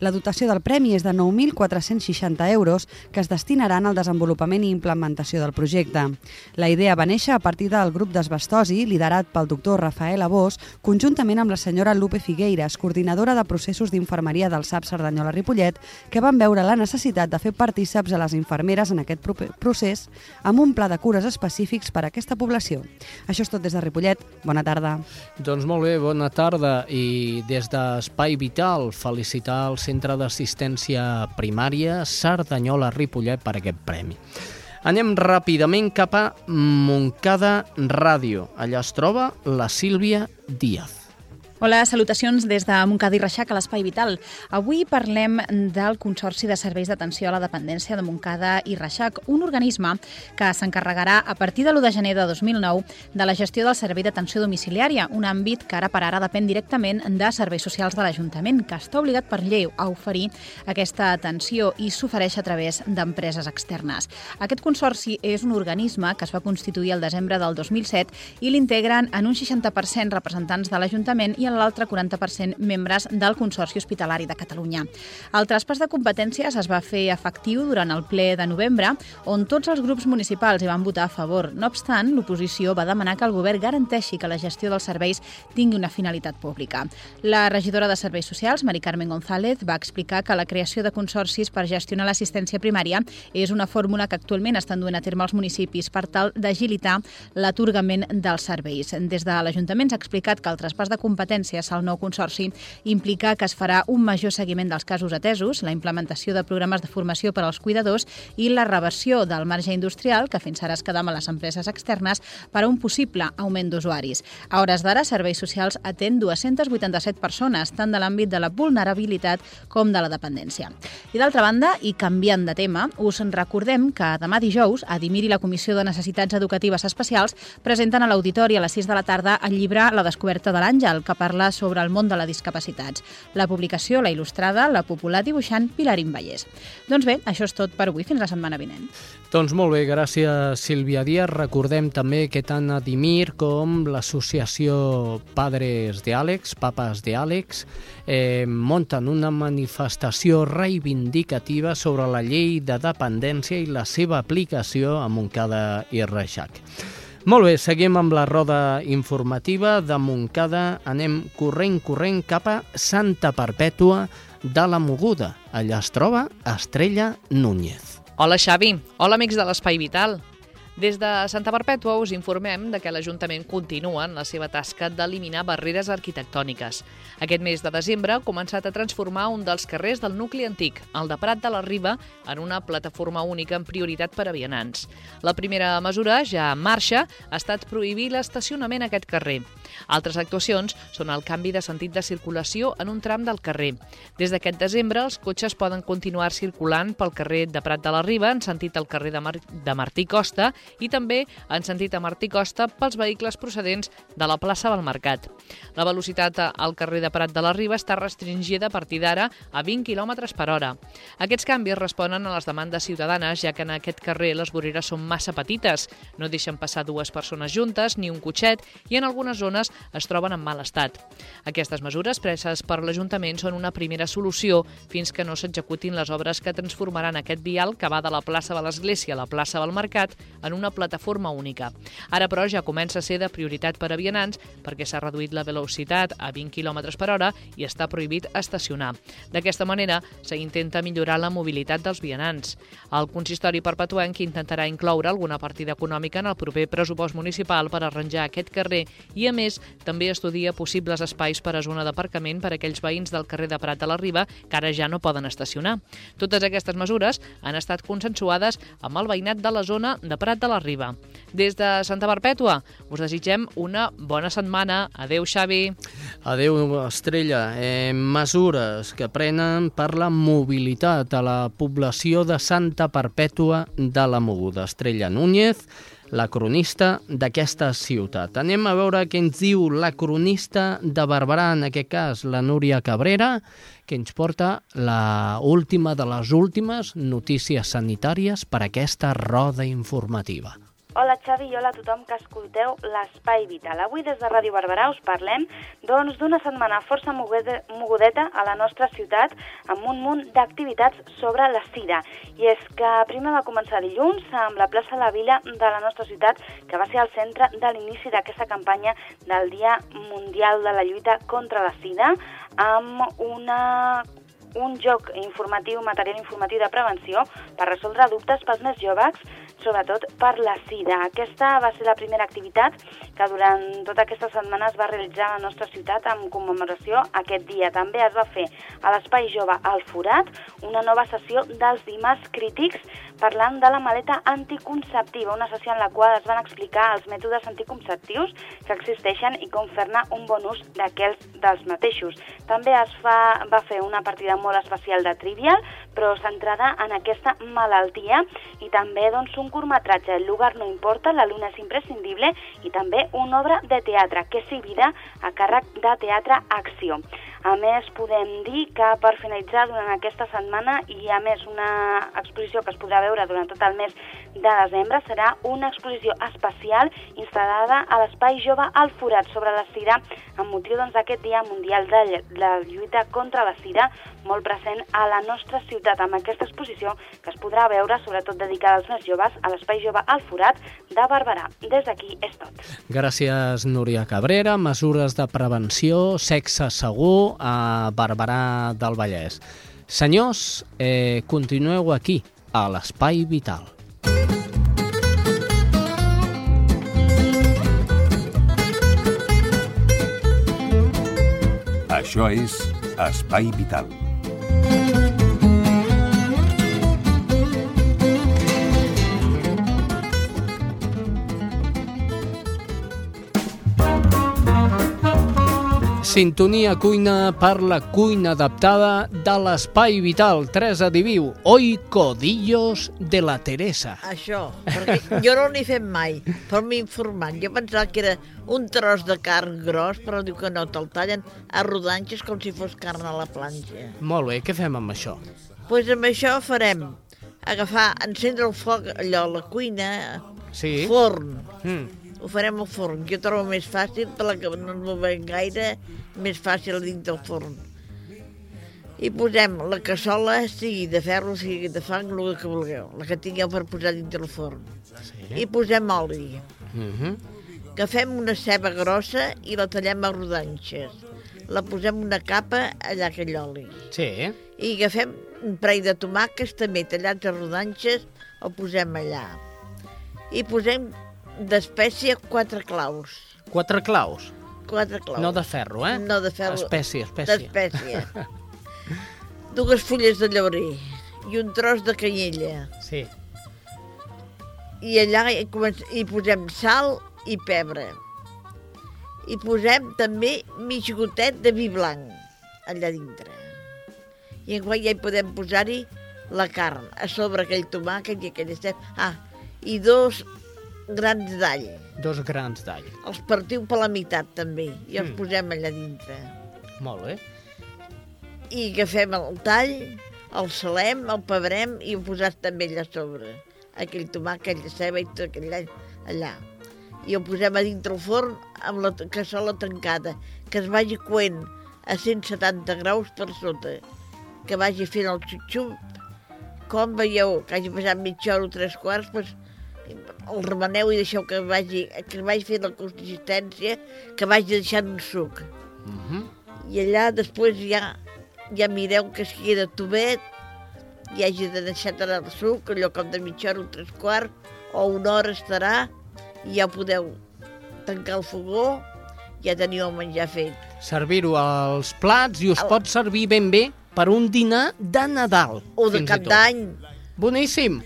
La dotació del premi és de 9.460 euros que es destinaran al desenvolupament i implementació del projecte. La idea va néixer a partir del grup d'esbastosi, liderat pel doctor Rafael Abós, conjuntament amb la senyora Lupe Figueiras, coordinadora de processos d'infermeria del SAP Cerdanyola-Ripollet, que van veure la necessitat de fer partíceps a les infermeres en aquest procés amb un pla de cures específics per a aquesta població. Això és tot des de Ripollet. Bona tarda. Doncs molt bé, bona tarda. I des d'Espai Vital, felicitar el Centre d'Assistència Primària Cerdanyola-Ripollet per aquest premi. Anem ràpidament cap a Montcada Ràdio. Allà es troba la Sílvia Díaz. Hola, salutacions des de Montcada i Reixac a l'Espai Vital. Avui parlem del Consorci de Serveis d'Atenció a la Dependència de Montcada i Reixac, un organisme que s'encarregarà a partir de l'1 de gener de 2009 de la gestió del servei d'atenció domiciliària, un àmbit que ara per ara depèn directament de serveis socials de l'Ajuntament, que està obligat per llei a oferir aquesta atenció i s'ofereix a través d'empreses externes. Aquest consorci és un organisme que es va constituir el desembre del 2007 i l'integren en un 60% representants de l'Ajuntament i en l'altre 40% membres del Consorci Hospitalari de Catalunya. El traspàs de competències es va fer efectiu durant el ple de novembre, on tots els grups municipals hi van votar a favor. No obstant, l'oposició va demanar que el govern garanteixi que la gestió dels serveis tingui una finalitat pública. La regidora de Serveis Socials, Mari Carmen González, va explicar que la creació de consorcis per gestionar l'assistència primària és una fórmula que actualment estan duent a terme els municipis per tal d'agilitar l'atorgament dels serveis. Des de l'Ajuntament s'ha explicat que el traspàs de competències dependències al nou consorci implica que es farà un major seguiment dels casos atesos, la implementació de programes de formació per als cuidadors i la reversió del marge industrial que fins ara es quedava a les empreses externes per a un possible augment d'usuaris. A hores d'ara, Serveis Socials atén 287 persones, tant de l'àmbit de la vulnerabilitat com de la dependència. I d'altra banda, i canviant de tema, us recordem que demà dijous, a Dimir i la Comissió de Necessitats Educatives Especials presenten a l'auditori a les 6 de la tarda el llibre La descoberta de l'Àngel, que parla sobre el món de la discapacitats. La publicació l'ha il·lustrada la popular dibuixant Pilarín Vallès. Doncs bé, això és tot per avui. Fins la setmana vinent. Doncs molt bé, gràcies Sílvia Díaz. Recordem també que tant Adimir com l'associació Padres de Àlex, Papas de Àlex, eh, munten una manifestació reivindicativa sobre la llei de dependència i la seva aplicació a Montcada i Reixac. Molt bé, seguim amb la roda informativa de Montcada. Anem corrent, corrent cap a Santa Perpètua de la Moguda. Allà es troba Estrella Núñez. Hola Xavi, hola amics de l'Espai Vital. Des de Santa Perpètua us informem de que l'Ajuntament continua en la seva tasca d'eliminar barreres arquitectòniques. Aquest mes de desembre ha començat a transformar un dels carrers del nucli antic, el de Prat de la Riba, en una plataforma única en prioritat per a vianants. La primera mesura, ja en marxa, ha estat prohibir l'estacionament a aquest carrer. Altres actuacions són el canvi de sentit de circulació en un tram del carrer. Des d'aquest desembre, els cotxes poden continuar circulant pel carrer de Prat de la Riba en sentit al carrer de, Mar de Martí Costa i també en sentit a Martí Costa pels vehicles procedents de la plaça del Mercat. La velocitat al carrer de Prat de la Riba està restringida a partir d'ara a 20 km per hora. Aquests canvis responen a les demandes ciutadanes, ja que en aquest carrer les voreres són massa petites, no deixen passar dues persones juntes ni un cotxet i en algunes zones es troben en mal estat. Aquestes mesures preses per l'Ajuntament són una primera solució fins que no s'executin les obres que transformaran aquest vial que va de la plaça de l'Església a la plaça del Mercat en una plataforma única. Ara, però, ja comença a ser de prioritat per a vianants perquè s'ha reduït la velocitat a 20 km per hora i està prohibit estacionar. D'aquesta manera, s'intenta millorar la mobilitat dels vianants. El consistori perpetuenc intentarà incloure alguna partida econòmica en el proper pressupost municipal per arranjar aquest carrer i, a més, també estudia possibles espais per a zona d'aparcament per a aquells veïns del carrer de Prat de la Riba que ara ja no poden estacionar. Totes aquestes mesures han estat consensuades amb el veïnat de la zona de Prat de la Riba. Des de Santa Perpètua us desitgem una bona setmana. Adeu, Xavi. Adeu, Estrella. Eh, mesures que prenen per la mobilitat a la població de Santa Perpètua de la Moguda. Estrella Núñez, la cronista d'aquesta ciutat. Anem a veure què ens diu la cronista de Barberà, en aquest cas la Núria Cabrera, que ens porta la última de les últimes notícies sanitàries per a aquesta roda informativa. Hola Xavi i hola a tothom que escolteu l'Espai Vital. Avui des de Ràdio Barberà us parlem doncs d'una setmana força mogudeta a la nostra ciutat amb un munt d'activitats sobre la sida. I és que primer va començar dilluns amb la plaça de la Vila de la nostra ciutat que va ser el centre de l'inici d'aquesta campanya del Dia Mundial de la Lluita contra la Sida amb una un joc informatiu, material informatiu de prevenció per resoldre dubtes pels més joves sobretot per la sida. Aquesta va ser la primera activitat que durant tota aquesta setmana es va realitzar a la nostra ciutat en commemoració aquest dia. També es va fer a l'Espai Jove al Forat una nova sessió dels dimarts crítics parlant de la maleta anticonceptiva, una sessió en la qual es van explicar els mètodes anticonceptius que existeixen i com fer-ne un bon ús d'aquells dels mateixos. També es fa, va fer una partida molt especial de Trivial, però centrada en aquesta malaltia i també doncs, un curtmetratge, El lugar no importa, la luna és imprescindible i també una obra de teatre, que és vida a càrrec de Teatre Acció. A més, podem dir que per finalitzar durant aquesta setmana i a més una exposició que es podrà veure durant tot el mes de desembre serà una exposició especial instal·lada a l'Espai Jove al Forat sobre la sida amb motiu doncs, d'aquest doncs, Dia Mundial de la Lluita contra la Sida molt present a la nostra ciutat amb aquesta exposició que es podrà veure sobretot dedicada als més joves a l'Espai Jove al Forat de Barberà. Des d'aquí és tot. Gràcies, Núria Cabrera. Mesures de prevenció, sexe segur, a Barberà del Vallès. Senyors, eh, continueu aquí, a l'Espai Vital. Això és Espai Vital. Sintonia cuina per la cuina adaptada de l'Espai Vital. Teresa Diviu, hoy codillos de la Teresa. Això, perquè jo no n'he fet mai, però m'he informat. Jo pensava que era un tros de carn gros, però diu que no, te'l tallen a rodanxes com si fos carn a la planxa. Molt bé, què fem amb això? Doncs pues amb això farem agafar, encendre el foc, allò, a la cuina, Sí. forn. Mm. Ho farem al forn. Jo trobo més fàcil, per la que no ens movem gaire, més fàcil dins del forn. I posem la cassola, sigui de ferro, sigui de fang, el que vulgueu, la que tingueu per posar dins del forn. Sí. I posem oli. Mm -hmm. Agafem una ceba grossa i la tallem a rodanxes. La posem una capa allà aquell oli. Sí. I agafem un parell de tomàquets també tallats a rodanxes, el posem allà. I posem d'espècie quatre claus. Quatre claus. Quatre claus. No de ferro, eh? No de ferro. Espècie, espècie. D'espècie. Dues fulles de llaurer i un tros de canyella. Sí. I allà hi, hi posem sal i pebre. I posem també mig gotet de vi blanc allà dintre. I en ja hi podem posar-hi la carn a sobre aquell tomàquet i aquell estep. Ah, i dos grans d'all. Dos grans d'all. Els partiu per la meitat també i els Mm. posem allà dintre. Molt bé. I agafem el tall, el salem, el pebrem i ho posat també allà sobre. Aquell tomàquet, la ceba i tot aquell all allà. I ho posem a dintre el forn amb la cassola tancada, que es vagi coent a 170 graus per sota, que vagi fent el xup-xup. Com veieu que hagi passat mitja hora o tres quarts, doncs el remeneu i deixeu que vagi, que vagi fent la consistència, que vagi deixant un suc. Mm -hmm. I allà després ja, ja mireu que es queda tubet, i hagi de deixar anar el suc, allò com de mitja hora o tres quarts, o una hora estarà, i ja podeu tancar el fogó, ja teniu el menjar fet. Servir-ho als plats i us pot servir ben bé per un dinar de Nadal. O de cap d'any. Boníssim.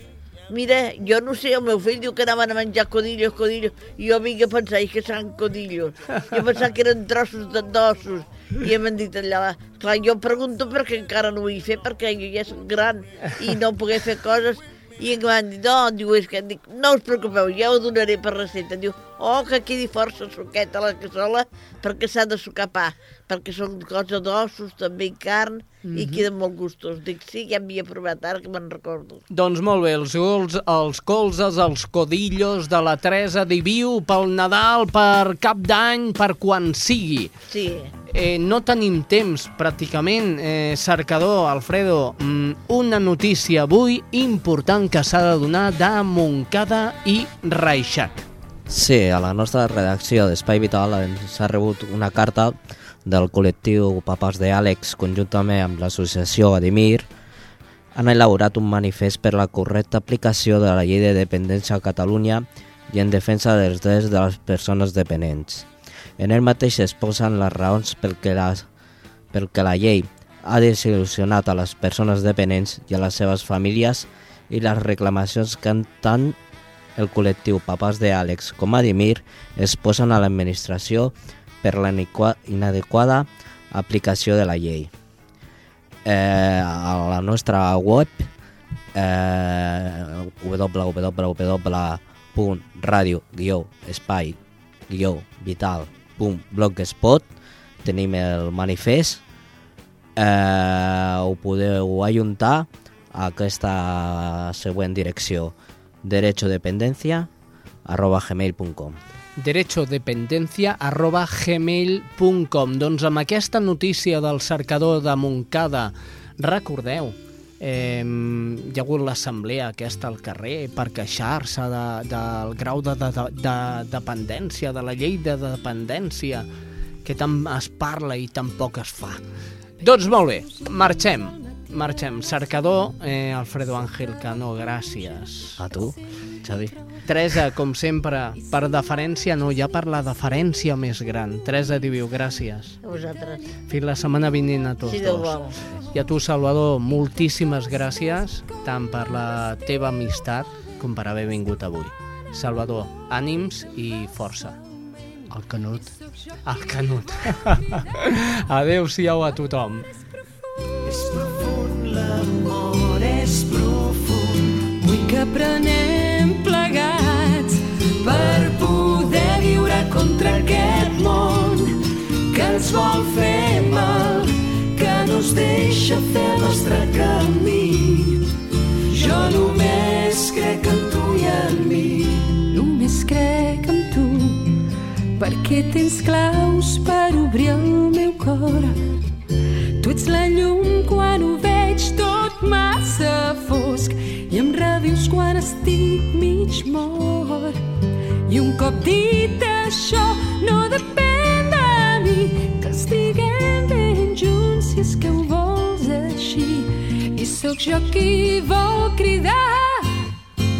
Mira, jo no sé, el meu fill diu que anaven a menjar codillos, codillos, i jo vinc a pensar, que seran codillos? Jo pensava que eren trossos d'ossos, i m'han dit allà, clar, jo pregunto perquè encara no ho he fet, perquè jo ja soc gran i no poder fer coses, i em van dir, no, diu, és que, dic, no us preocupeu, ja ho donaré per recepta. Diu, oh, que quedi força suqueta la cassola perquè s'ha de sucar pa, perquè són coses d'ossos, també carn, i Mhm. queden molt gustos. Dic, sí, ja m'hi he provat ara que me'n recordo. Doncs molt bé, els, gols, els colzes, els codillos de la Teresa Diviu pel Nadal, per cap d'any, per quan sigui. Sí. Eh, no tenim temps, pràcticament, eh, cercador, Alfredo, mm, una notícia avui important que s'ha de donar de Montcada i Reixac. Sí, a la nostra redacció d'Espai Vital ens ha rebut una carta del col·lectiu Papàs de Àlex, conjuntament amb l'associació Adimir, han elaborat un manifest per la correcta aplicació de la llei de dependència a Catalunya i en defensa dels drets de les persones dependents. En el mateix es posen les raons pel que, les, pel que la llei ha desil·lusionat a les persones dependents i a les seves famílies i les reclamacions que tant el col·lectiu Papàs de Àlex com Adimir es posen a l'administració per la inadequada aplicació de la llei. Eh, a la nostra web eh, www.radio-espai-vital.blogspot tenim el manifest eh, ho podeu ajuntar a aquesta següent direcció derechodependencia arroba gmail.com derechodependencia arroba gmail.com Doncs amb aquesta notícia del cercador de Montcada, recordeu, eh, hi ha hagut l'assemblea aquesta al carrer per queixar-se de, del grau de, de, de dependència, de la llei de dependència, que tant es parla i tan poc es fa. Doncs molt bé, marxem. marxem. Cercador, eh, Alfredo Ángel Cano, gràcies. A tu, Xavi. Teresa, com sempre, per deferència, no, ja per la deferència més gran. Teresa diu gràcies. A vosaltres. Fins la setmana vinent a tots Déu dos. vol. I a tu, Salvador, moltíssimes gràcies, tant per la teva amistat com per haver vingut avui. Salvador, ànims i força. El Canut. El Canut. Adéu-siau a tothom. És profund, l'amor és profund. Vull que aprenem contra aquest món que ens vol fer mal, que no ens deixa fer el nostre camí. Jo només crec en tu i en mi. Només crec en tu, perquè tens claus per obrir el meu cor. Tu ets la llum quan ho veig tot massa fosc i em revius quan estic mig mort. I un cop dit això, no depèn de mi que estiguem ben junts si és que ho vols així. I sóc jo qui vol cridar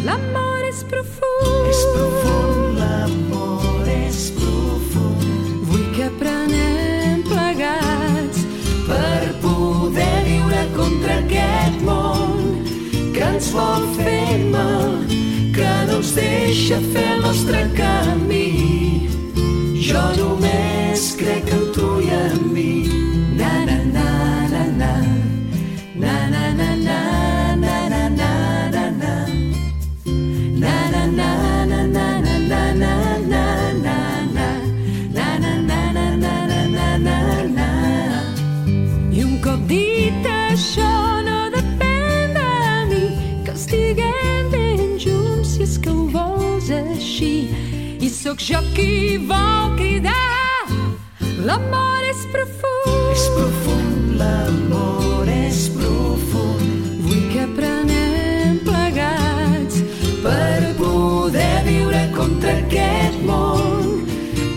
L'amor és profund. És profund, l'amor és profund. Vull que aprenem plegats per poder viure contra aquest món que ens vol fer mal, que no ens deixa fer nostre camí. Jo només sóc jo qui vol cridar L'amor és profund. És profund, l'amor és profund. Vull que aprenem plegats per poder viure contra aquest món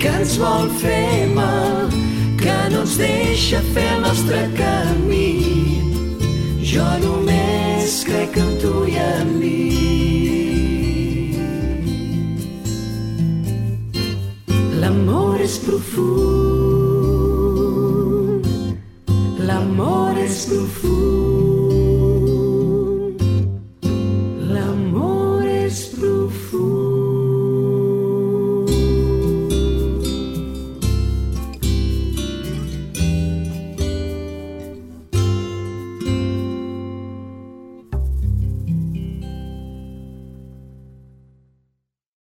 que ens vol fer mal, que no ens deixa fer el nostre camí. Jo només crec en tu i en mi. profundo.